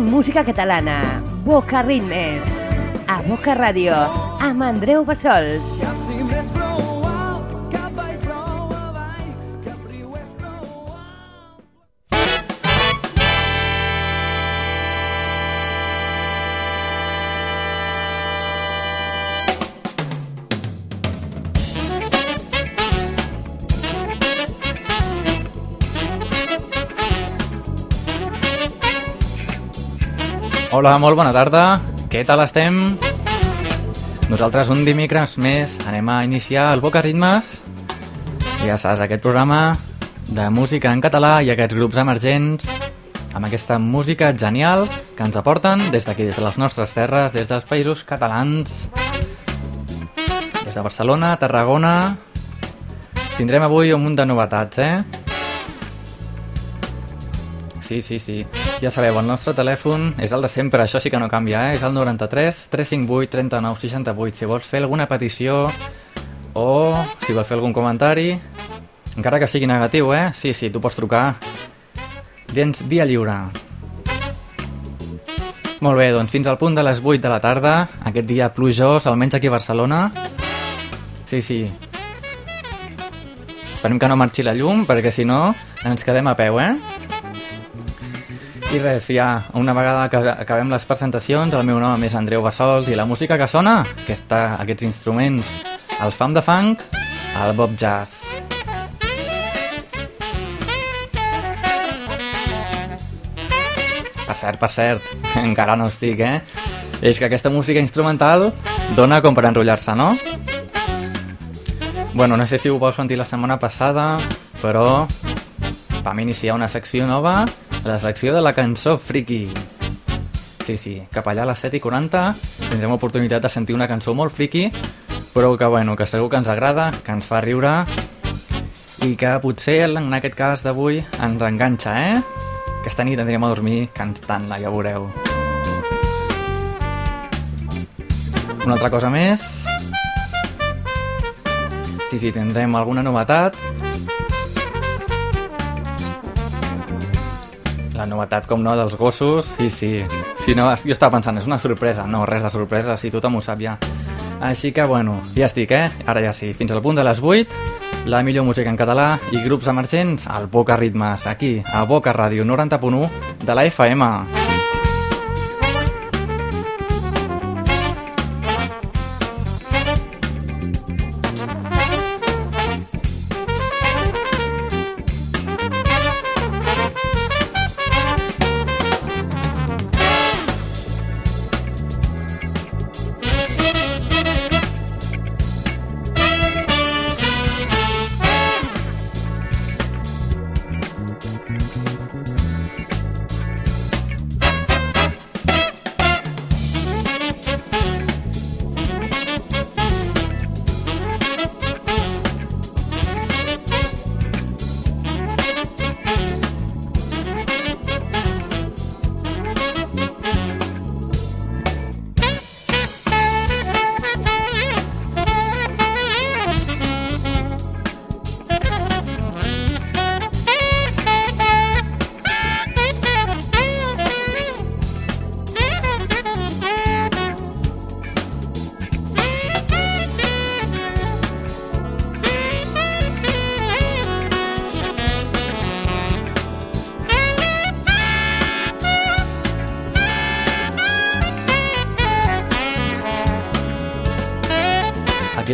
música catalana. Boca Ritmes. A Boca Ràdio, amb Andreu Bassols. Hola, molt bona tarda. Què tal estem? Nosaltres un dimecres més anem a iniciar el Boca Ritmes. Ja saps, aquest programa de música en català i aquests grups emergents amb aquesta música genial que ens aporten des d'aquí, des de les nostres terres, des dels països catalans, des de Barcelona, Tarragona... Tindrem avui un munt de novetats, eh? Sí, sí, sí. Ja sabeu, el nostre telèfon és el de sempre, això sí que no canvia, eh? És el 93 358 39 68. Si vols fer alguna petició o si vols fer algun comentari, encara que sigui negatiu, eh? Sí, sí, tu pots trucar. Tens via lliure. Molt bé, doncs fins al punt de les 8 de la tarda, aquest dia plujós, almenys aquí a Barcelona. Sí, sí. Esperem que no marxi la llum, perquè si no ens quedem a peu, eh? I res, ja, una vegada que acabem les presentacions, el meu nom és Andreu Bassols i la música que sona, aquesta, aquests instruments, el fam de funk, el bob jazz. Per cert, per cert, encara no estic, eh? És que aquesta música instrumental dona com per enrotllar-se, no? Bueno, no sé si ho vau sentir la setmana passada, però vam iniciar una secció nova, la secció de la cançó friki. Sí, sí, cap allà a les 7 i 40 tindrem oportunitat de sentir una cançó molt friki, però que, bueno, que segur que ens agrada, que ens fa riure i que potser, en aquest cas d'avui, ens enganxa, eh? Aquesta nit anirem a dormir cantant-la, ja veureu. Una altra cosa més... Sí, sí, tindrem alguna novetat. La novetat, com no, dels gossos. Sí, sí. Sí, no, jo estava pensant, és una sorpresa. No, res de sorpresa, si tothom ho sap ja. Així que, bueno, ja estic, eh? Ara ja sí, fins al punt de les 8, la millor música en català i grups emergents al Boca Ritmes, aquí, a Boca Ràdio 90.1 de la FM.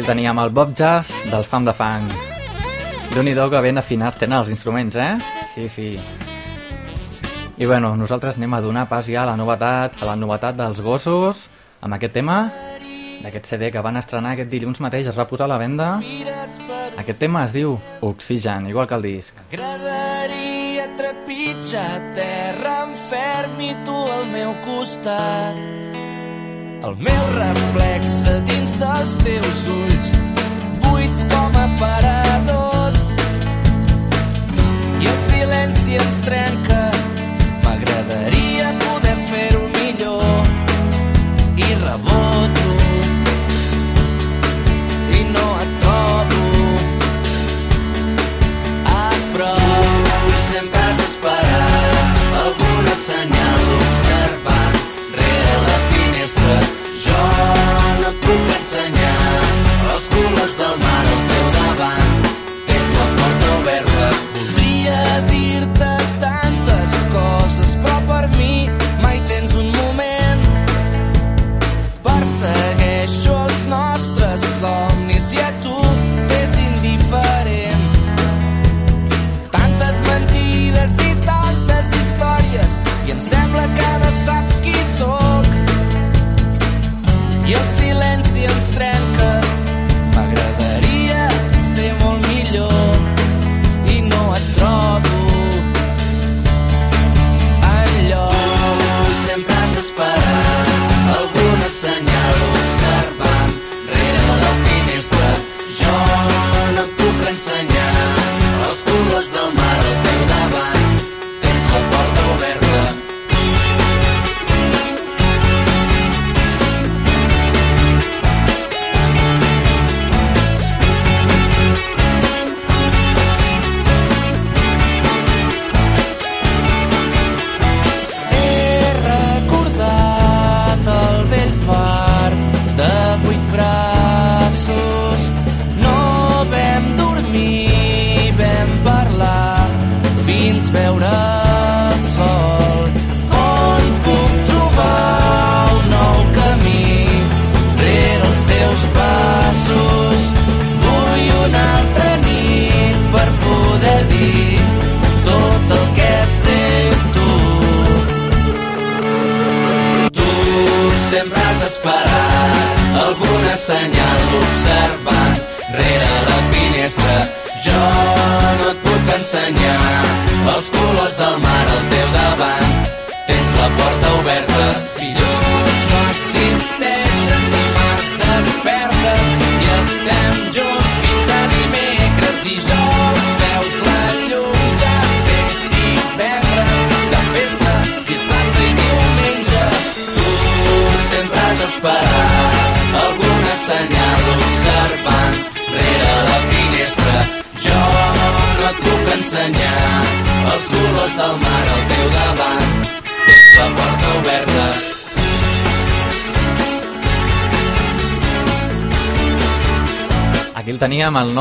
Aquí teníem el Bob Jazz del Fam de Fang. déu nhi que ben afinats tenen els instruments, eh? Sí, sí. I bueno, nosaltres anem a donar pas ja a la novetat, a la novetat dels gossos, amb aquest tema, d'aquest CD que van estrenar aquest dilluns mateix, es va posar a la venda. Aquest tema es diu Oxigen, igual que el disc. M'agradaria trepitjar terra en ferm i tu al meu costat. El meu reflex a dins dels teus ulls, buits com aparadors. I el silenci ens trenca, m'agradaria poder fer-ho millor. I reboto, Sembla que no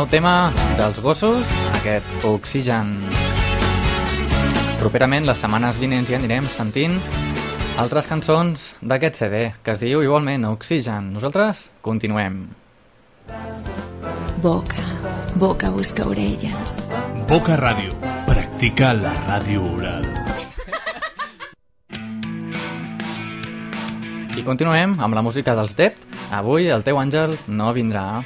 tema dels gossos, aquest oxigen. Properament, les setmanes vinents ja anirem sentint altres cançons d'aquest CD, que es diu igualment Oxigen. Nosaltres continuem. Boca, boca busca orelles. Boca Ràdio, practica la ràdio oral. I continuem amb la música dels Dept. Avui el teu àngel no vindrà.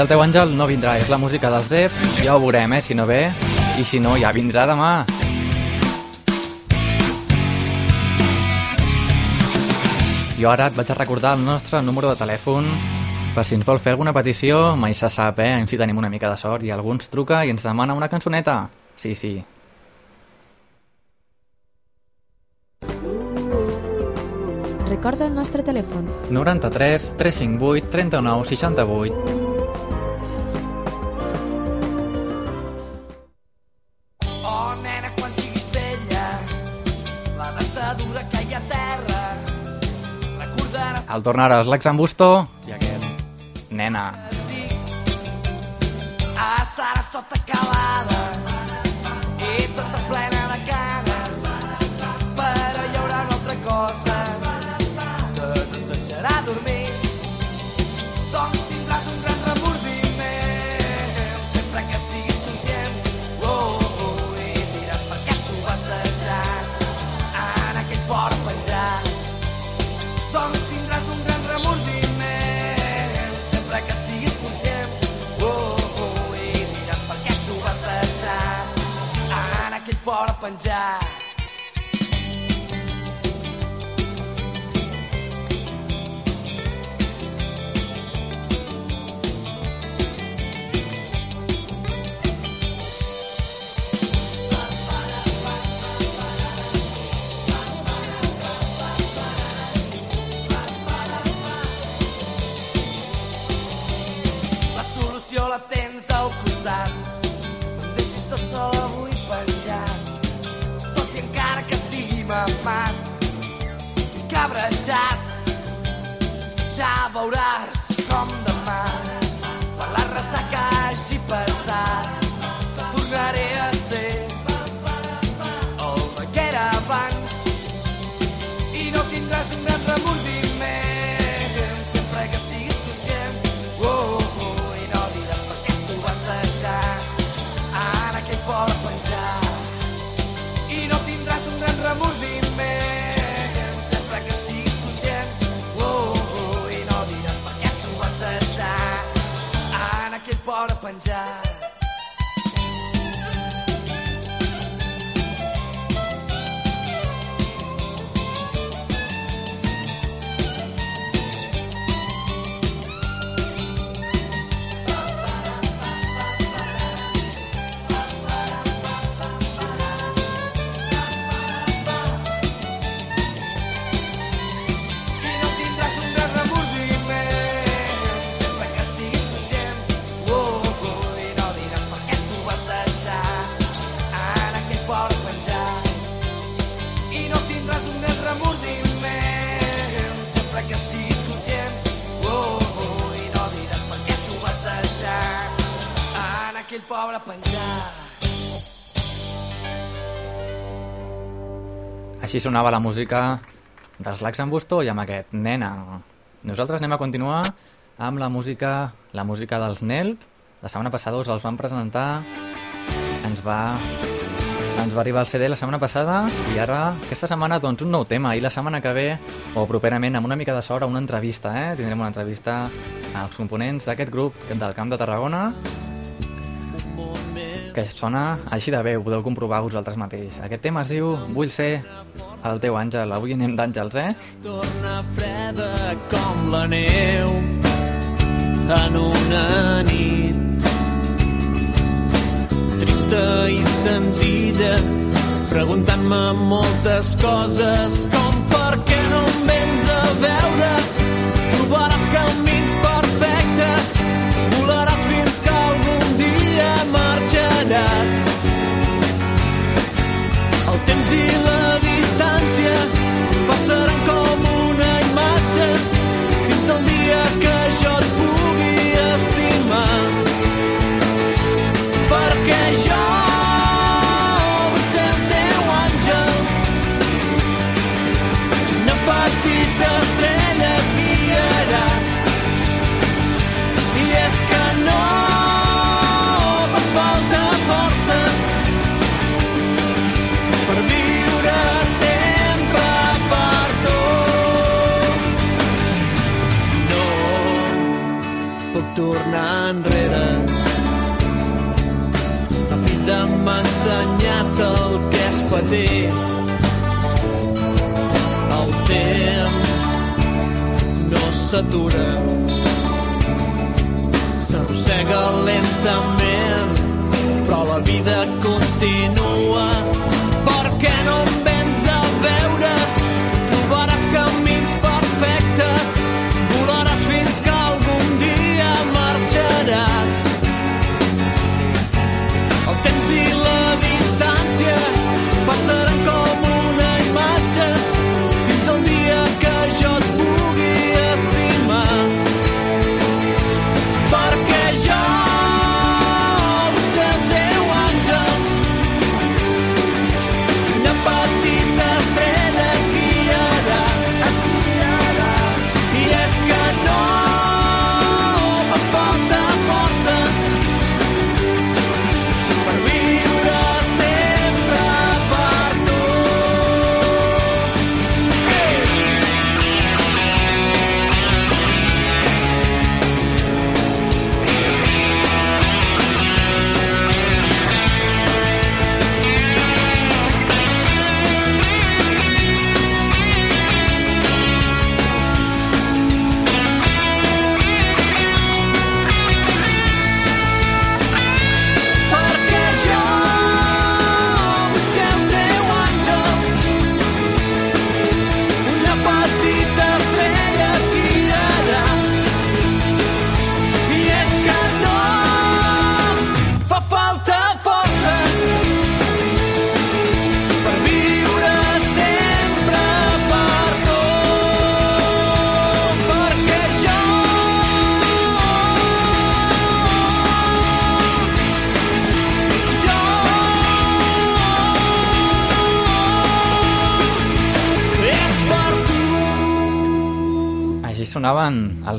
El teu àngel no vindrà, és la música dels Def, ja ho veurem, eh, si no ve, i si no, ja vindrà demà. Jo ara et vaig a recordar el nostre número de telèfon per si ens vol fer alguna petició, mai se sap, eh? Si tenim una mica de sort i algú ens truca i ens demana una cançoneta. Sí, sí. Recorda el nostre telèfon. 93 358 39 68 El tornaràs l'ex Busto i aquest. Nena. Port penjat. La tens al costat. Em deixis tot sol avui penjat. Mamat cabrejat. Ja veuràs com demà, per la ressaca hagi passat, tornaré a ser el que era abans i no tindràs un gran remordiment Així sonava la música dels Lacs en Busto i amb aquest Nena. Nosaltres anem a continuar amb la música la música dels Nelp. La setmana passada us els vam presentar. Ens va, ens va arribar el CD la setmana passada i ara, aquesta setmana, doncs un nou tema. I la setmana que ve, o properament, amb una mica de sort, una entrevista, eh? Tindrem una entrevista als components d'aquest grup del Camp de Tarragona que sona així de bé, ho podeu comprovar vosaltres mateix. Aquest tema es diu Vull ser el teu àngel. Avui anem d'àngels, eh? torna freda com la neu en una nit trista i senzilla preguntant-me moltes coses com per què no em vens a veure trobaràs camins perfectes volaràs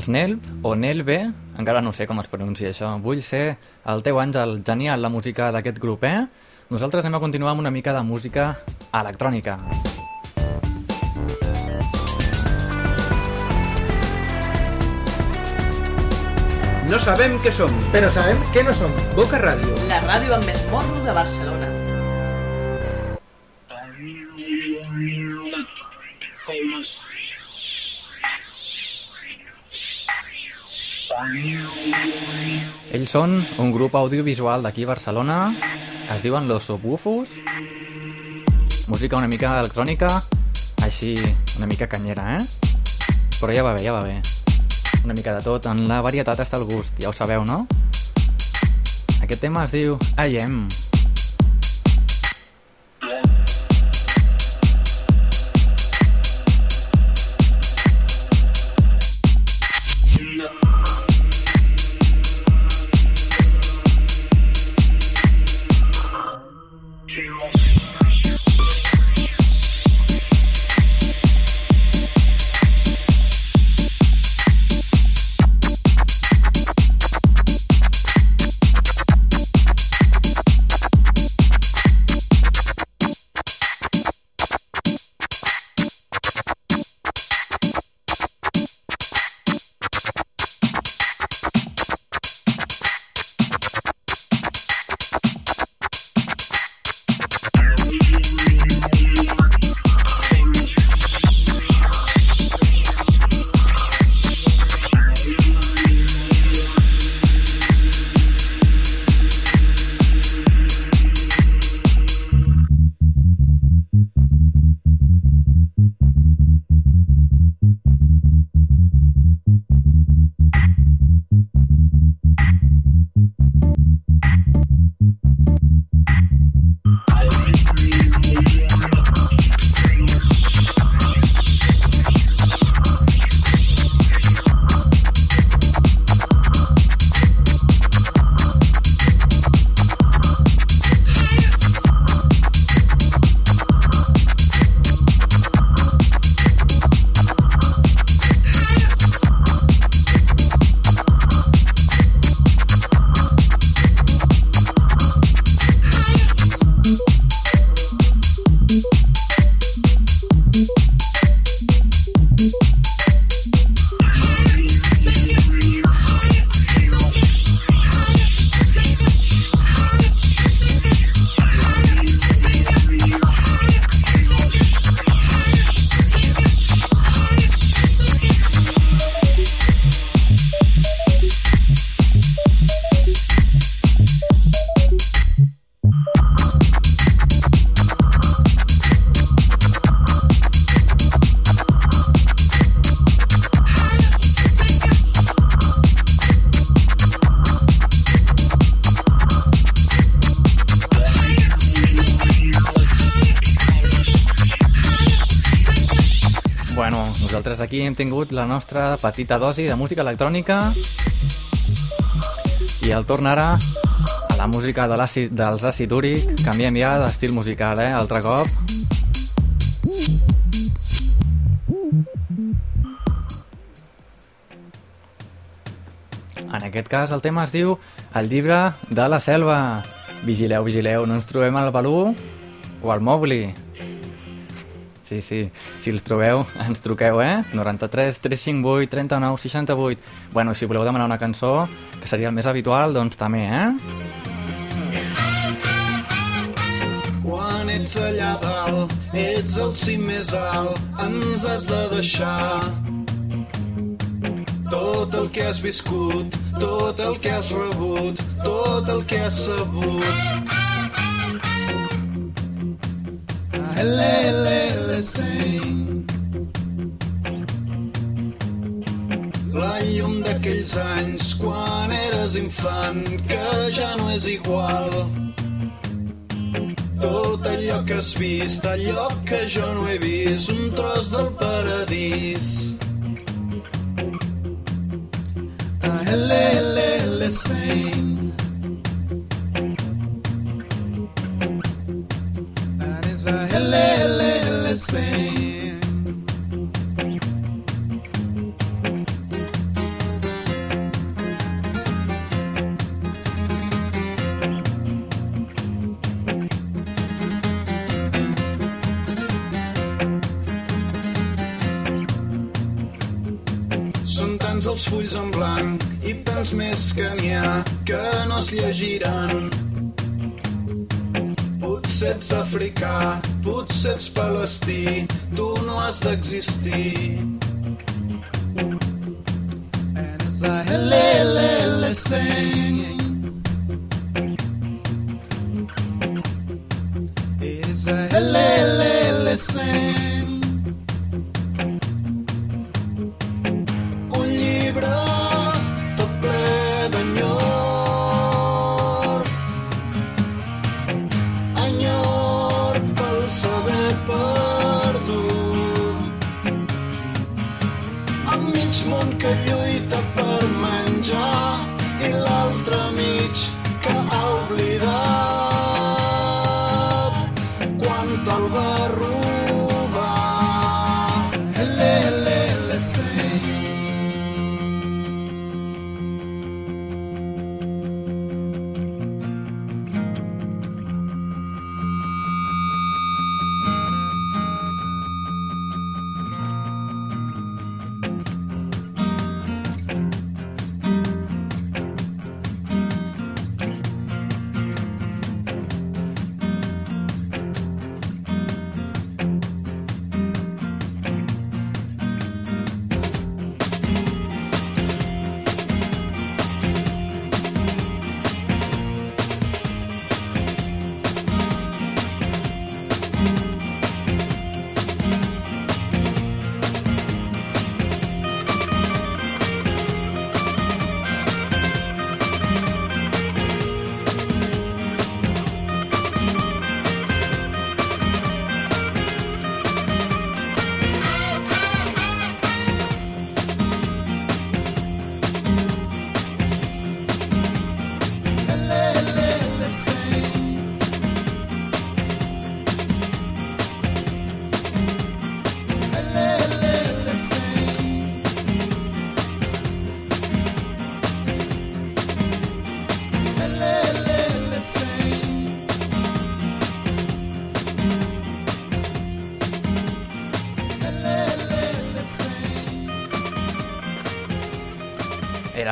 els Nelb o Nelbe, encara no sé com es pronuncia això. Vull ser el teu àngel genial, la música d'aquest grup, eh? Nosaltres anem a continuar amb una mica de música electrònica. No sabem què som, però sabem què no som. Boca Ràdio. La ràdio amb més morro de Barcelona. Ells són un grup audiovisual d'aquí Barcelona, es diuen Los Subwufos, música una mica electrònica, així una mica canyera, eh? Però ja va bé, ja va bé. Una mica de tot, en la varietat està el gust, ja ho sabeu, no? Aquest tema es diu I Am. Aquí hem tingut la nostra petita dosi de música electrònica i el torn ara a la música de l'àcid dels àcid úric. Canviem ja d'estil musical, eh? Altre cop. En aquest cas el tema es diu El llibre de la selva. Vigileu, vigileu, no ens trobem al Balú o al Mowgli. Sí, sí, si els trobeu, ens truqueu, eh? 93 358 39 68. Bueno, si voleu demanar una cançó, que seria el més habitual, doncs també, eh? Quan ets allà dalt, ets el cim més alt, ens has de deixar. Tot el que has viscut, tot el que has rebut, tot el que has sabut. La anys quan infant ja no és igual. Tot allò que vist, que jo no he vist, un tros del paradís. Ele, sing. Es llegiran. Potser ets africà, potser ets palestí, tu no has d'existir.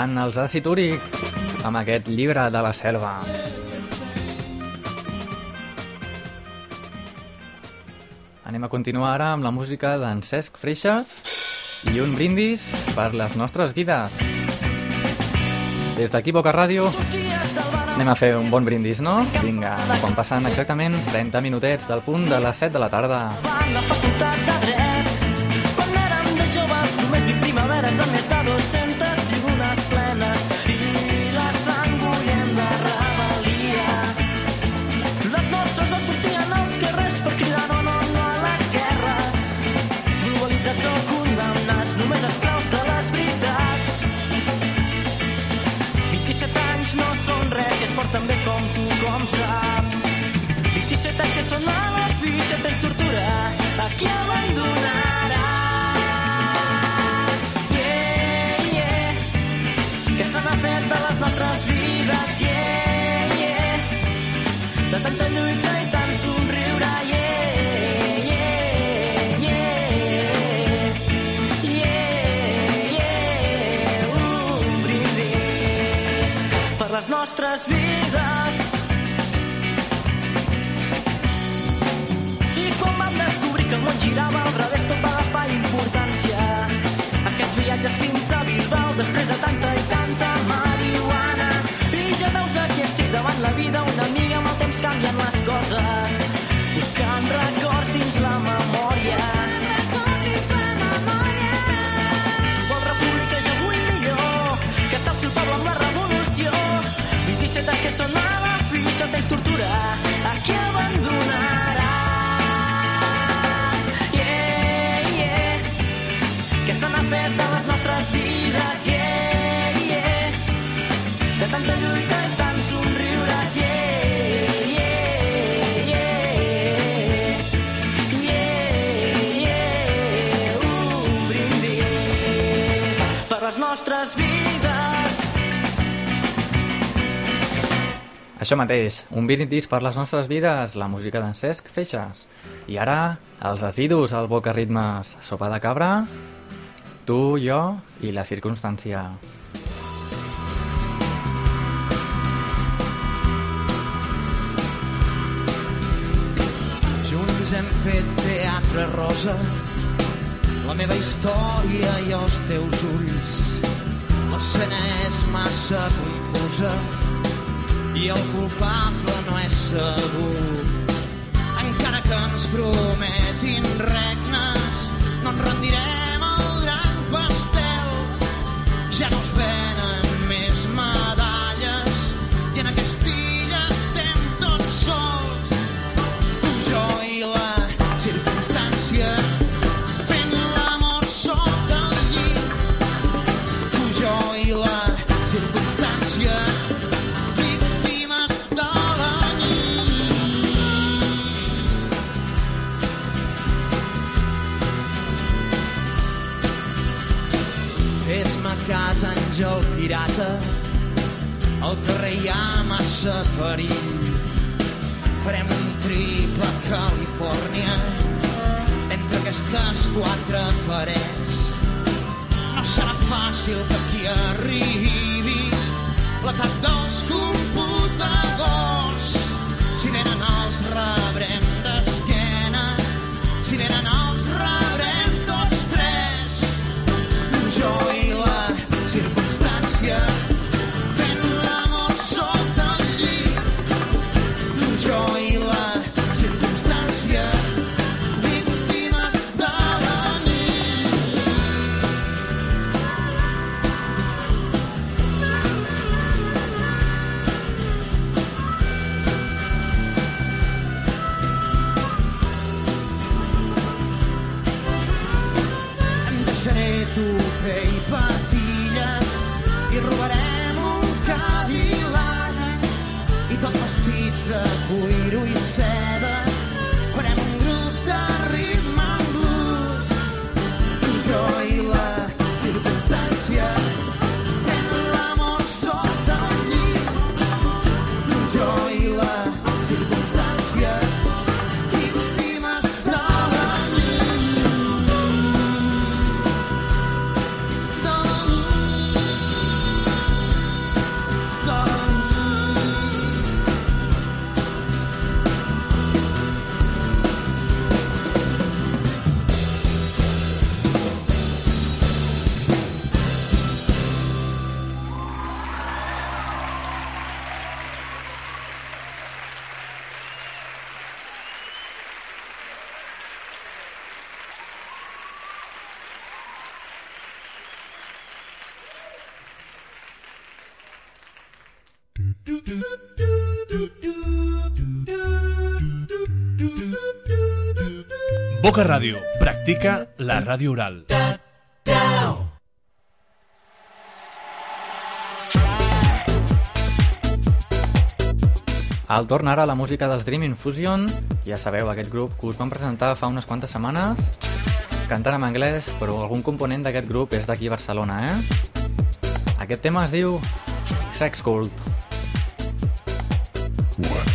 Eren els àcid amb aquest llibre de la selva. Anem a continuar ara amb la música d'en Cesc Freixas i un brindis per les nostres vides. Des d'aquí Boca Ràdio anem a fer un bon brindis, no? Vinga, quan passen exactament 30 minutets del punt de les 7 de la tarda. la facultat de dret. com saps. 27 anys que són a la fi, 7 anys tortura, aquí abandonaràs. Yeah, yeah, que se n'ha fet de les nostres vides, yeah, yeah. De tanta lluita i tant somriure, yeah, yeah, yeah. Yeah, yeah, un brindis per les nostres vides. Això mateix, un brindis per les nostres vides, la música d'en Cesc Feixas. I ara, els residus al Boca Ritmes, sopa de cabra, tu, jo i la circumstància. Junts hem fet teatre rosa, la meva història i els teus ulls. L'escena és massa confusa, i el culpable no és segur. Encara que ens prometin regnes, no ens rendirem el gran pastel. Ja no es venen més madres Boca Ràdio. Practica la ràdio oral. El torn ara a la música dels Dream Infusion. Ja sabeu, aquest grup que us vam presentar fa unes quantes setmanes. Cantant en anglès, però algun component d'aquest grup és d'aquí a Barcelona, eh? Aquest tema es diu Sex Cult. What?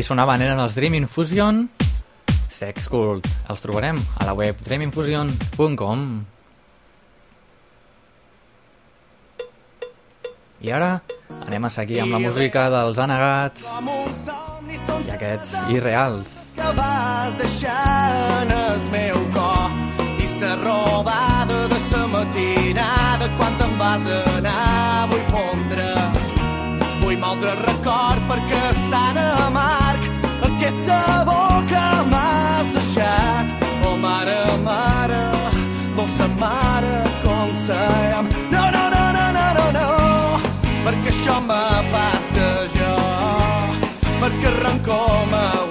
Així sonaven eren els Dream Infusion Sex Cult. Els trobarem a la web dreaminfusion.com I ara anem a seguir amb la música dels Anagats i aquests irreals. que vas deixar en el meu cor i la robada de la matinada quan te'n vas anar vull fondre vull mal de record perquè és tan amarg aquest sabor m'has deixat oh mare, mare dolça mare com serem no, no, no, no, no, no, no. Perquè això me passa jo perquè rancor me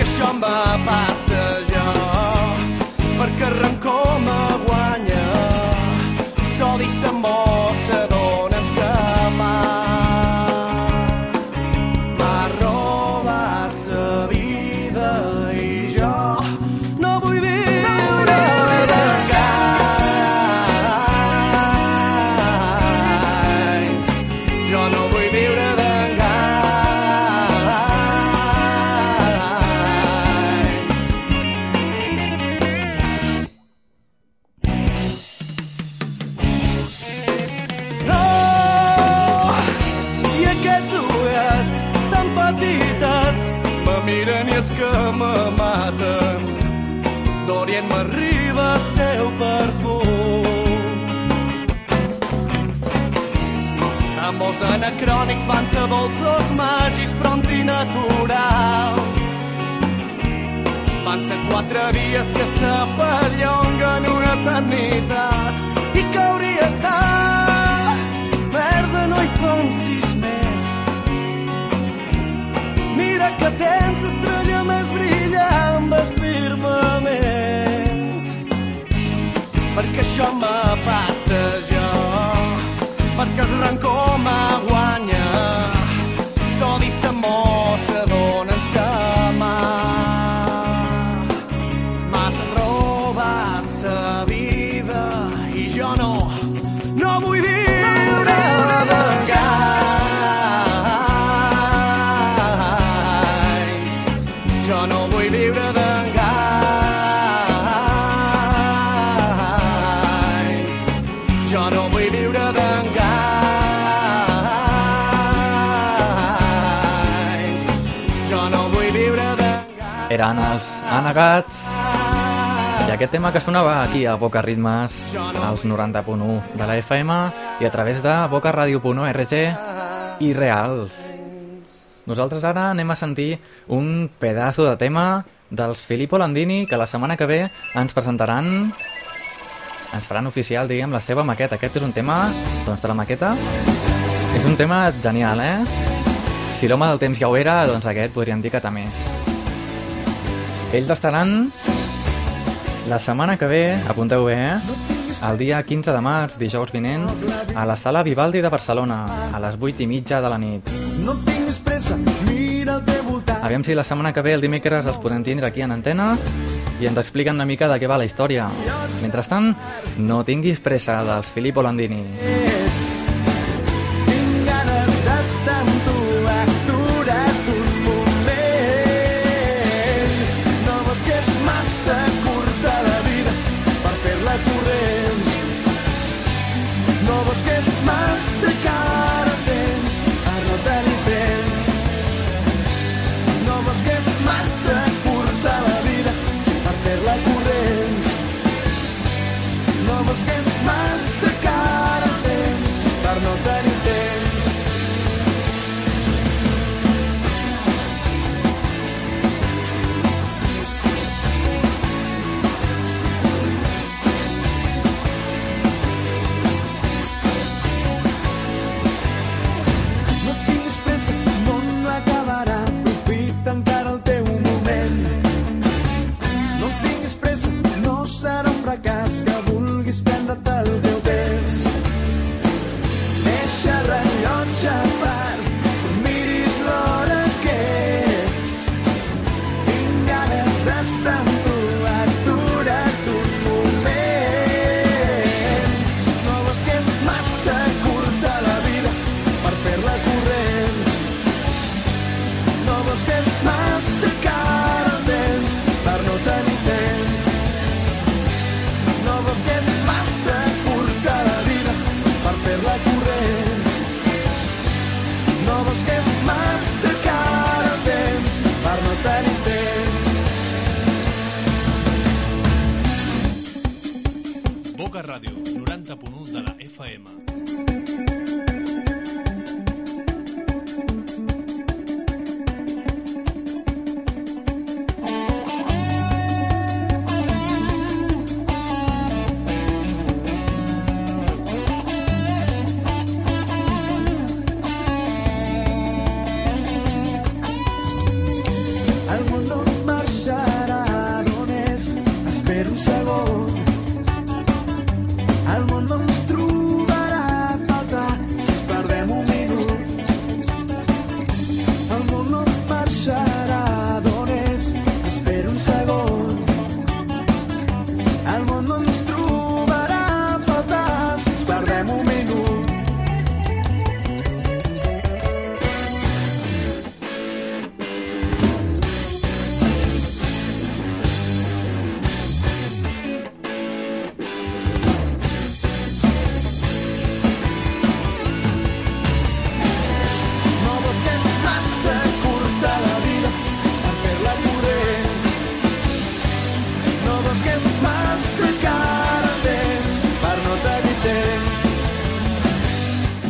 perquè això me passa jo, perquè rancor me van ser dolços màgics però antinaturals. Van ser quatre dies que s'apallonguen una eternitat i que hauria estat merda, no hi pensis més. Mira que tens estrella més brillant del firmament perquè això me passa jo perquè el rancor me vull viure d'enganys Eren els Anagats i aquest tema que sonava aquí a Boca Ritmes als 90.1 de la FM i a través de bocaradio.org i Reals. Nosaltres ara anem a sentir un pedazo de tema dels Filippo Landini que la setmana que ve ens presentaran ens faran oficial, diguem, la seva maqueta. Aquest és un tema, doncs, de la maqueta. És un tema genial, eh? Si l'home del temps ja ho era, doncs aquest podríem dir que també. Ells estaran la setmana que ve, apunteu bé, eh? El dia 15 de març, dijous vinent, a la sala Vivaldi de Barcelona, a les 8 i mitja de la nit. No tinguis pressa, mira teu voltant. Aviam si la setmana que ve, el dimecres, els podem tindre aquí en antena i ens expliquen una mica de què va la història. Mentrestant, no tinguis pressa dels Filippo Landini. Tinc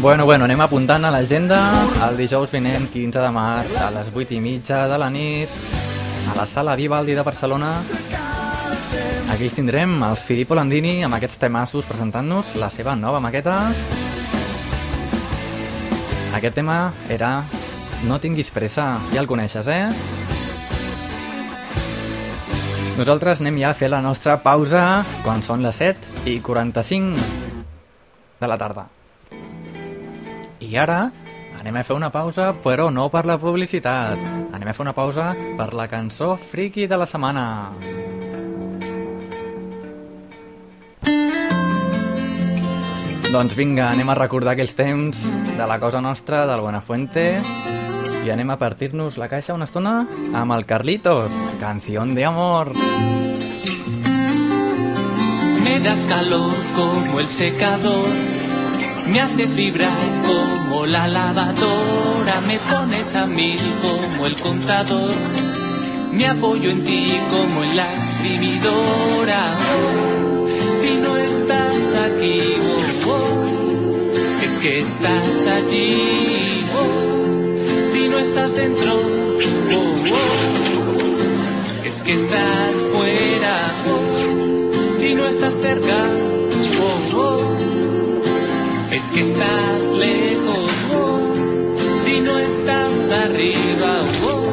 Bueno, bueno, anem apuntant a l'agenda. El dijous vinent, 15 de març, a les 8 i mitja de la nit, a la Sala Vivaldi de Barcelona. Aquí tindrem els Filippo Landini amb aquests temassos presentant-nos la seva nova maqueta. Aquest tema era No tinguis pressa, ja el coneixes, eh? Nosaltres anem ja a fer la nostra pausa quan són les 7 i 45 de la tarda. I ara anem a fer una pausa, però no per la publicitat. Anem a fer una pausa per la cançó friki de la setmana. Doncs vinga, anem a recordar aquells temps de la cosa nostra, del Buenafuente, i anem a partir-nos la caixa una estona amb el Carlitos, Canción de Amor. Me das calor como el secador, me haces vibrar como la lavadora, me pones a mil como el contador, me apoyo en ti como en la exprimidora. Si no estás aquí, oh, oh, es que estás allí. oh. Si no estás dentro, oh, oh, es que estás fuera. oh. Si no estás cerca, oh, oh, es que estás lejos. Si no estás arriba, oh,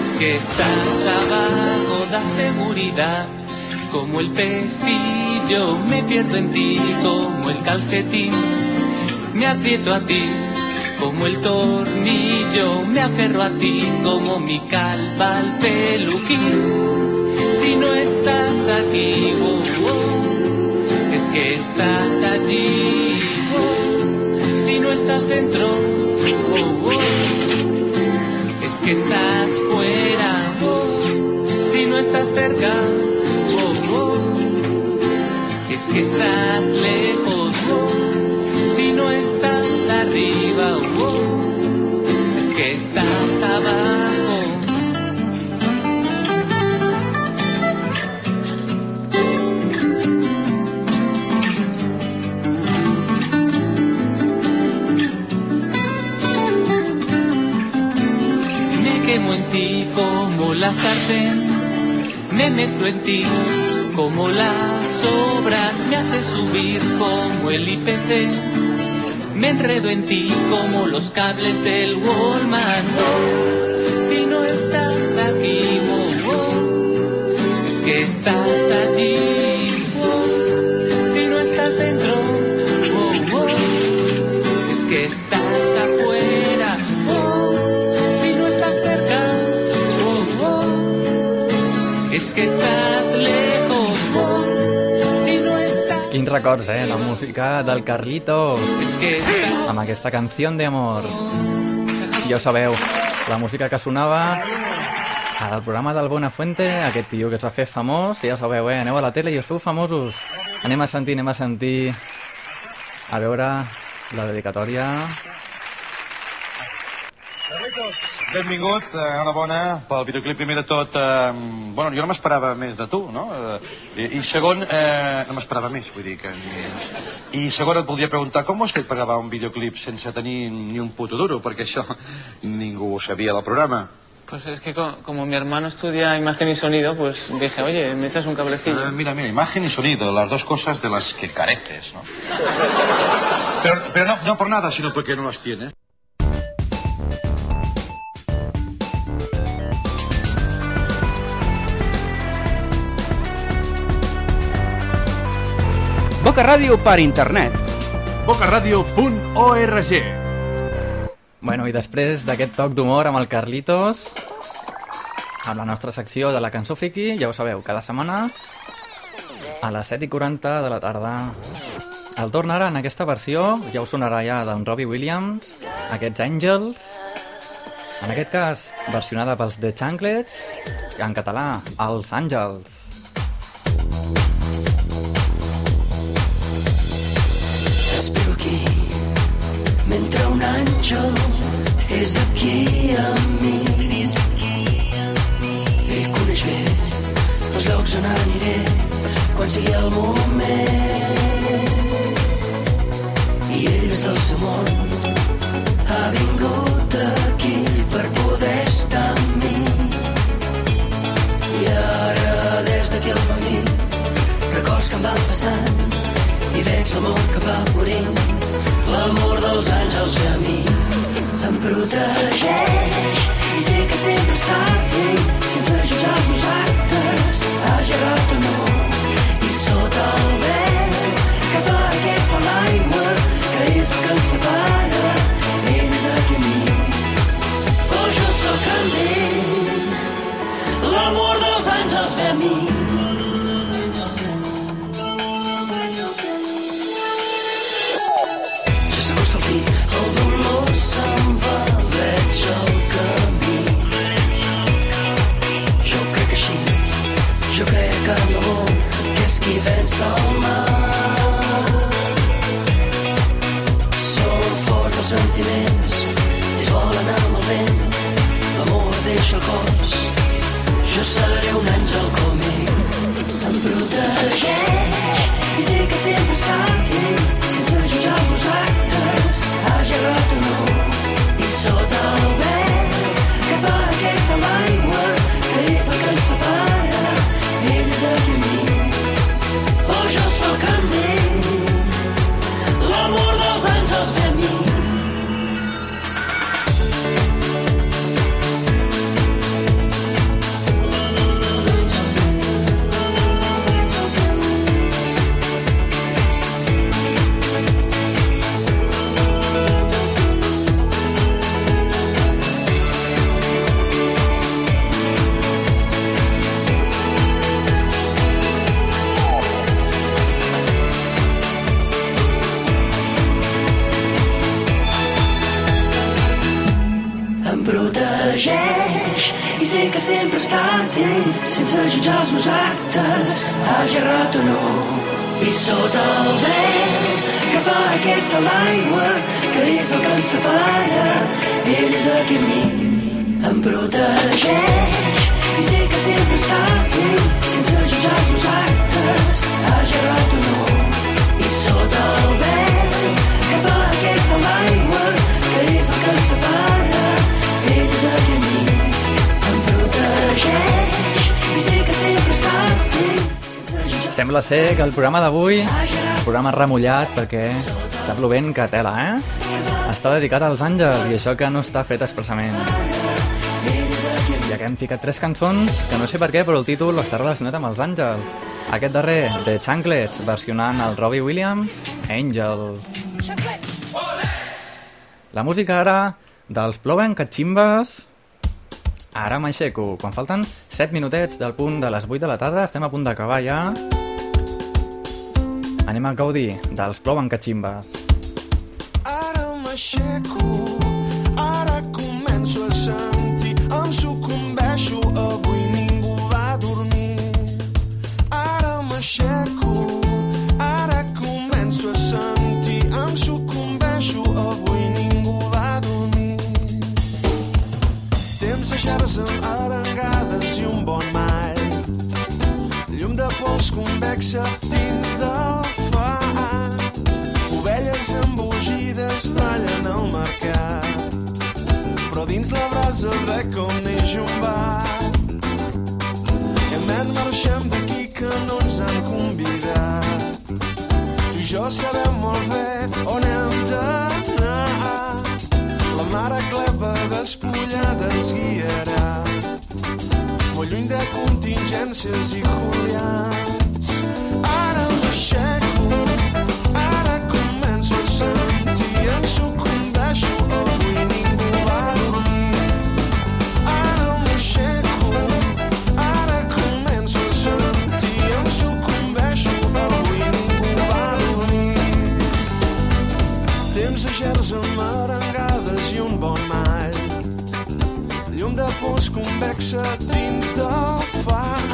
es que estás abajo, da seguridad. Como el pestillo, me pierdo en ti, como el calcetín, me aprieto a ti, como el tornillo, me aferro a ti, como mi calva al peluquín. Si no estás aquí, oh, oh, que estás allí. Si no estás dentro, oh, oh, es que estás fuera. Si no estás cerca, es que estás la sartén, me meto en ti como las obras, me hace subir como el IPC, me enredo en ti como los cables del Wallman. Si no estás aquí, oh, oh, es que estás allí. Quins records, eh? La música del Carlitos. Amb aquesta canció d'amor. Ja ho sabeu, la música que sonava al programa del Buenafuente, aquest tio que es va fer famós, ja sabeu, eh? Aneu a la tele i us feu famosos. Anem a sentir, anem a sentir... A veure la dedicatòria... Benvingut, eh, enhorabona pel videoclip primer de tot. Eh, bueno, jo no m'esperava més de tu, no? Eh, i, I segon, eh, no m'esperava més, vull dir que... I segon et voldria preguntar, com ho has fet per gravar un videoclip sense tenir ni un puto duro? Perquè això ningú ho sabia del programa. Pues es que co- como mi hermano estudia imagen y sonido, pues dije, oye, me echas un cablecillo. Eh, mira, mira, imagen y sonido, las dos cosas de las que careces, ¿no? Pero, pero no, no por nada, sino porque no las tienes. Boca Ràdio per internet. bocaradio.org Bueno, i després d'aquest toc d'humor amb el Carlitos, amb la nostra secció de la cançó friki, ja ho sabeu, cada setmana a les 7 i 40 de la tarda. El torn ara en aquesta versió, ja us sonarà ja d'en Robbie Williams, aquests Angels, en aquest cas versionada pels The Chanklets, i en català, Els Àngels. Un àngel és aquí amb mi. Ell coneix bé els llocs on aniré quan sigui el moment. I ell dins del seu món. Ha vingut aquí per poder estar amb mi. I ara, des d'aquí al matí, records que em van passant i veig l'amor que va morint. L'amor dels àngels ve a mi, em protegeix i sé que sempre està aquí, sense jutjar els actes, hagi errat o no. I sota el vent que fa aquest salt d'aigua, que és el que ens separa, ell és aquí a mi, o jo sóc amb ell. L'amor dels àngels ve a mi. Sentiments, ells volen amb el vent, l'amor deixa el cos, jo seré un àngel com ell, em protegeix i sé que sempre està que fa aquest salt d'aigua que és el que ens separa. Ell és aquí a mi em protegeix. I sé que sempre està atent sense jutjar els meus actes hagi errat o no i sota el vent que fa aquest salt d'aigua que és el que ens separa. Ell és aquí a mi em protegeix. I sé que sempre està aquí Sembla ser que el programa d'avui, el programa remullat perquè està plovent que tela, eh? Està dedicat als àngels i això que no està fet expressament. Ja que hem ficat tres cançons, que no sé per què, però el títol està relacionat amb els àngels. Aquest darrer, The Chanklets, versionant el Robbie Williams, Angels. La música ara dels Ploven Catximbes... Ara m'aixeco. Quan falten 7 minutets del punt de les 8 de la tarda, estem a punt d'acabar ja. Anem a gaudir dels Ploven Catximbes. Ara m'aixeco, embogides ballen al mercat. Però dins la brasa ve com neix un bar. Hem anat marxem d'aquí que no ens han convidat. I jo sabem molt bé on hem d'anar. La mare clepa despullada ens guiarà molt lluny de contingències i julians. Convexa dins del fang.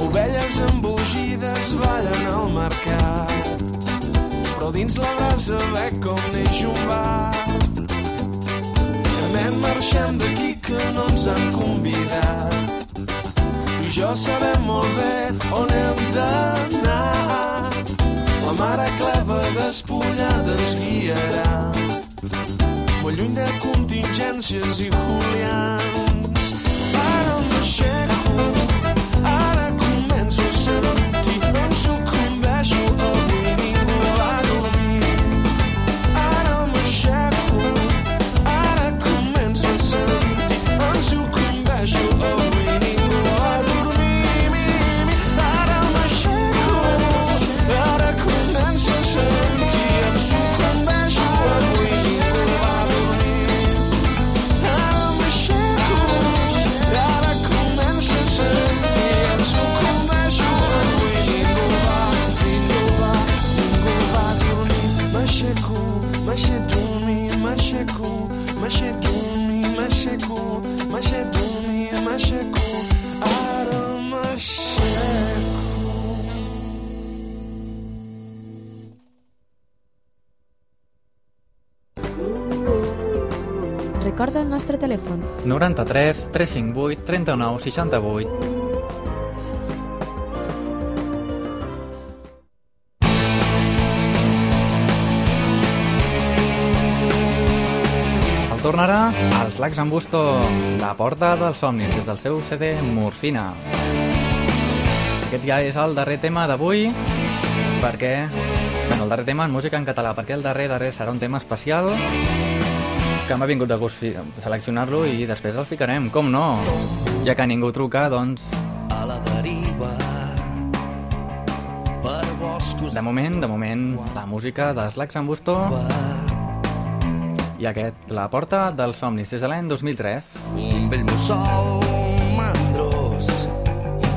Ovelles embogides ballen al mercat, però dins la brasa ve com neix un bar. Anem, marxem d'aquí que no ens han convidat. I jo sabem molt bé on hem d'anar. La mare cleva despullada ens guiarà. Molt lluny de contingències i julians. Ara m'aixeco, Recorda el nostre telèfon. 93 358 39 68 El tornarà als Lacs en Busto, la porta dels somnis, des del seu CD Morfina. Aquest ja és el darrer tema d'avui, perquè... Bueno, el darrer tema en música en català, perquè el darrer darrer serà un tema especial que m'ha vingut de gust seleccionar-lo i després el ficarem, com no? Ja que ningú truca, doncs... A la deriva per boscos De moment, de moment, la música dels Lacs en Busto i aquest, La porta dels somnis, des de l'any 2003. Un vell mussol mandrós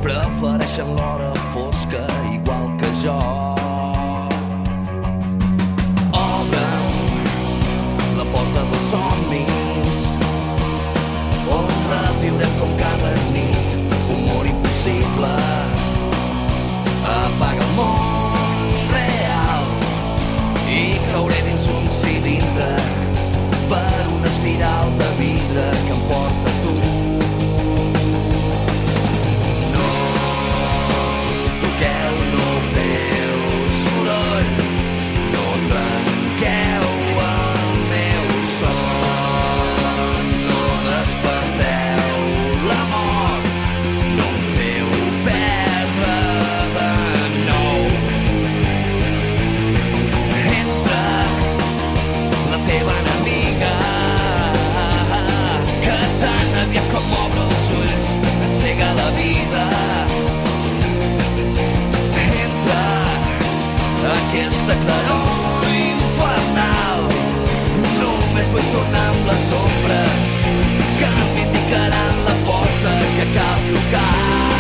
prefereixen l'hora fosca igual que jo. Que cal trucar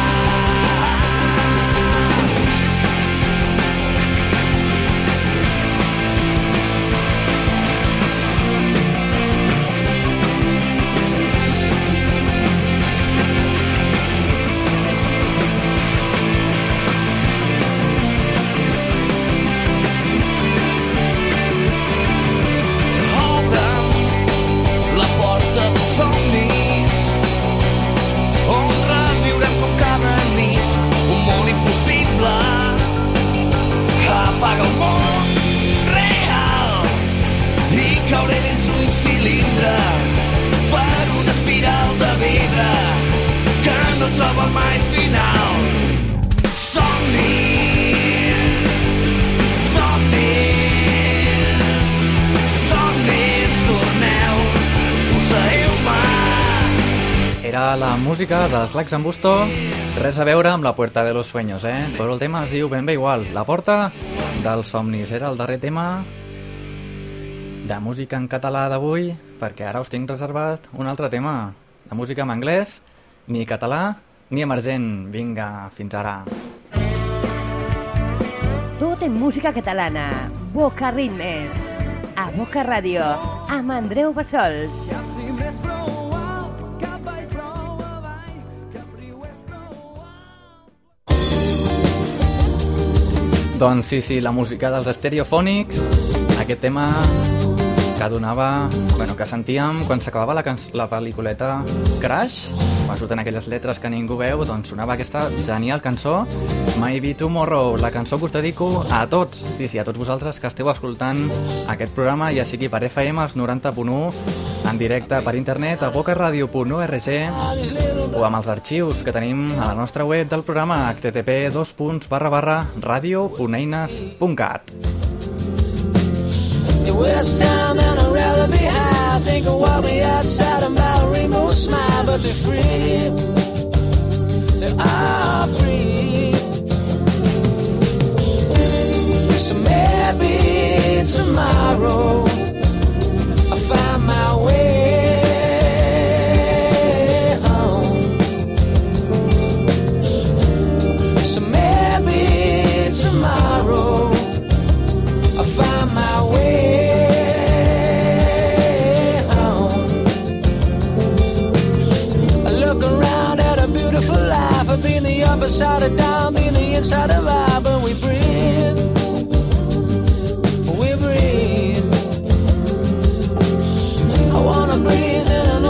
apaga el món real i cauré dins un cilindre per una espiral de vidre que no troba mai final somnis somnis somnis torneu posseïu-me Era la música dels en Busto, res a veure amb la Puerta de los Sueños, eh? Però el tema es diu ben bé igual. La porta dels somnis era el darrer tema de música en català d'avui, perquè ara us tinc reservat un altre tema de música en anglès, ni català ni emergent. Vinga, fins ara. Tot en música catalana. Boca Ritmes. A Boca Ràdio. Amb Andreu Bassols. Doncs sí, sí, la música dels estereofònics, aquest tema que donava... Bueno, que sentíem quan s'acabava la, la pel·lículeta Crash, quan surten aquelles lletres que ningú veu, doncs sonava aquesta genial cançó Maybe Tomorrow, la cançó que us dedico a tots, sí, sí, a tots vosaltres que esteu escoltant aquest programa, ja sigui per FM als 90.1, en directe per internet a bocaradio.org o amb els arxius que tenim a la nostra web del programa http radio.eines.cat tomorrow inside of I, but we breathe.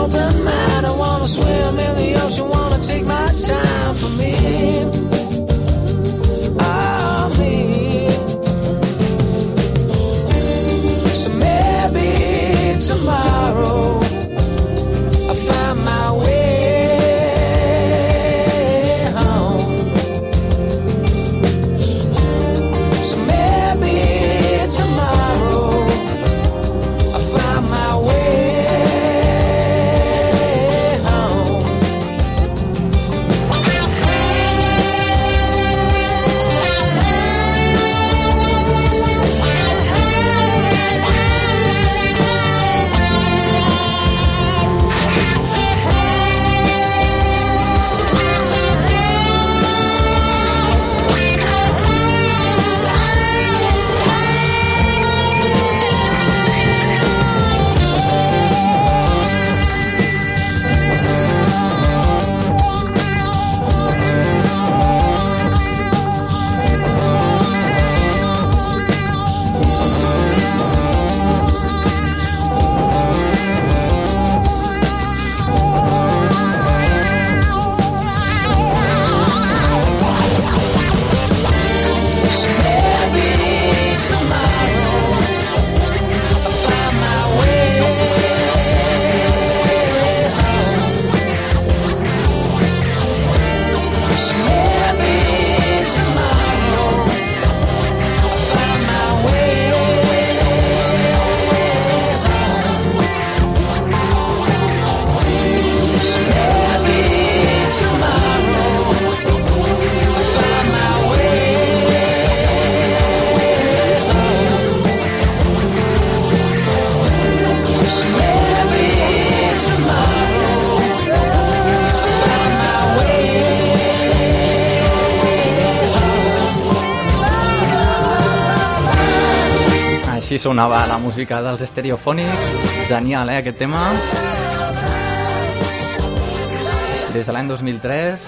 Open mind. I wanna swim in the ocean, wanna take my time for me. Oh, me. So maybe tomorrow sonava la música dels estereofònics. Genial, eh, aquest tema. Des de l'any 2003,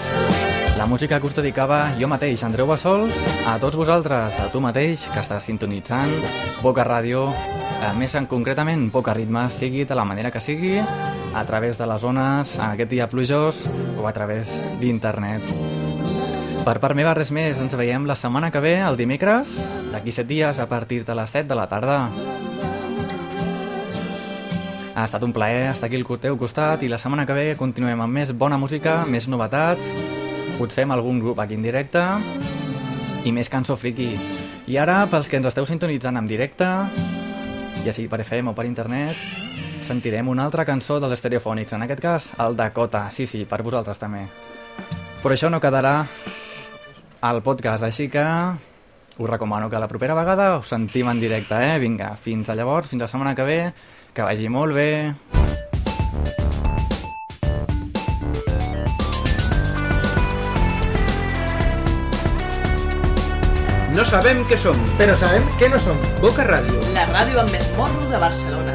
la música que us dedicava jo mateix, Andreu Bassols, a tots vosaltres, a tu mateix, que estàs sintonitzant Boca Ràdio, eh, més en concretament Boca Ritmes, sigui de la manera que sigui, a través de les zones, aquest dia plujós, o a través d'internet. Per part meva, res més. Ens veiem la setmana que ve, el dimecres, d'aquí set dies, a partir de les 7 de la tarda. Ha estat un plaer estar aquí al teu costat i la setmana que ve continuem amb més bona música, més novetats, potser amb algun grup aquí en directe i més cançó friki. I ara, pels que ens esteu sintonitzant en directe, ja sigui per FM o per internet, sentirem una altra cançó dels estereofònics, en aquest cas el Dakota, sí, sí, per vosaltres també. Però això no quedarà al podcast, així que us recomano que la propera vegada us sentim en directe, eh? Vinga, fins a llavors, fins la setmana que ve, que vagi molt bé. No sabem què som, però sabem què no som. Boca Ràdio. La ràdio amb més morro de Barcelona.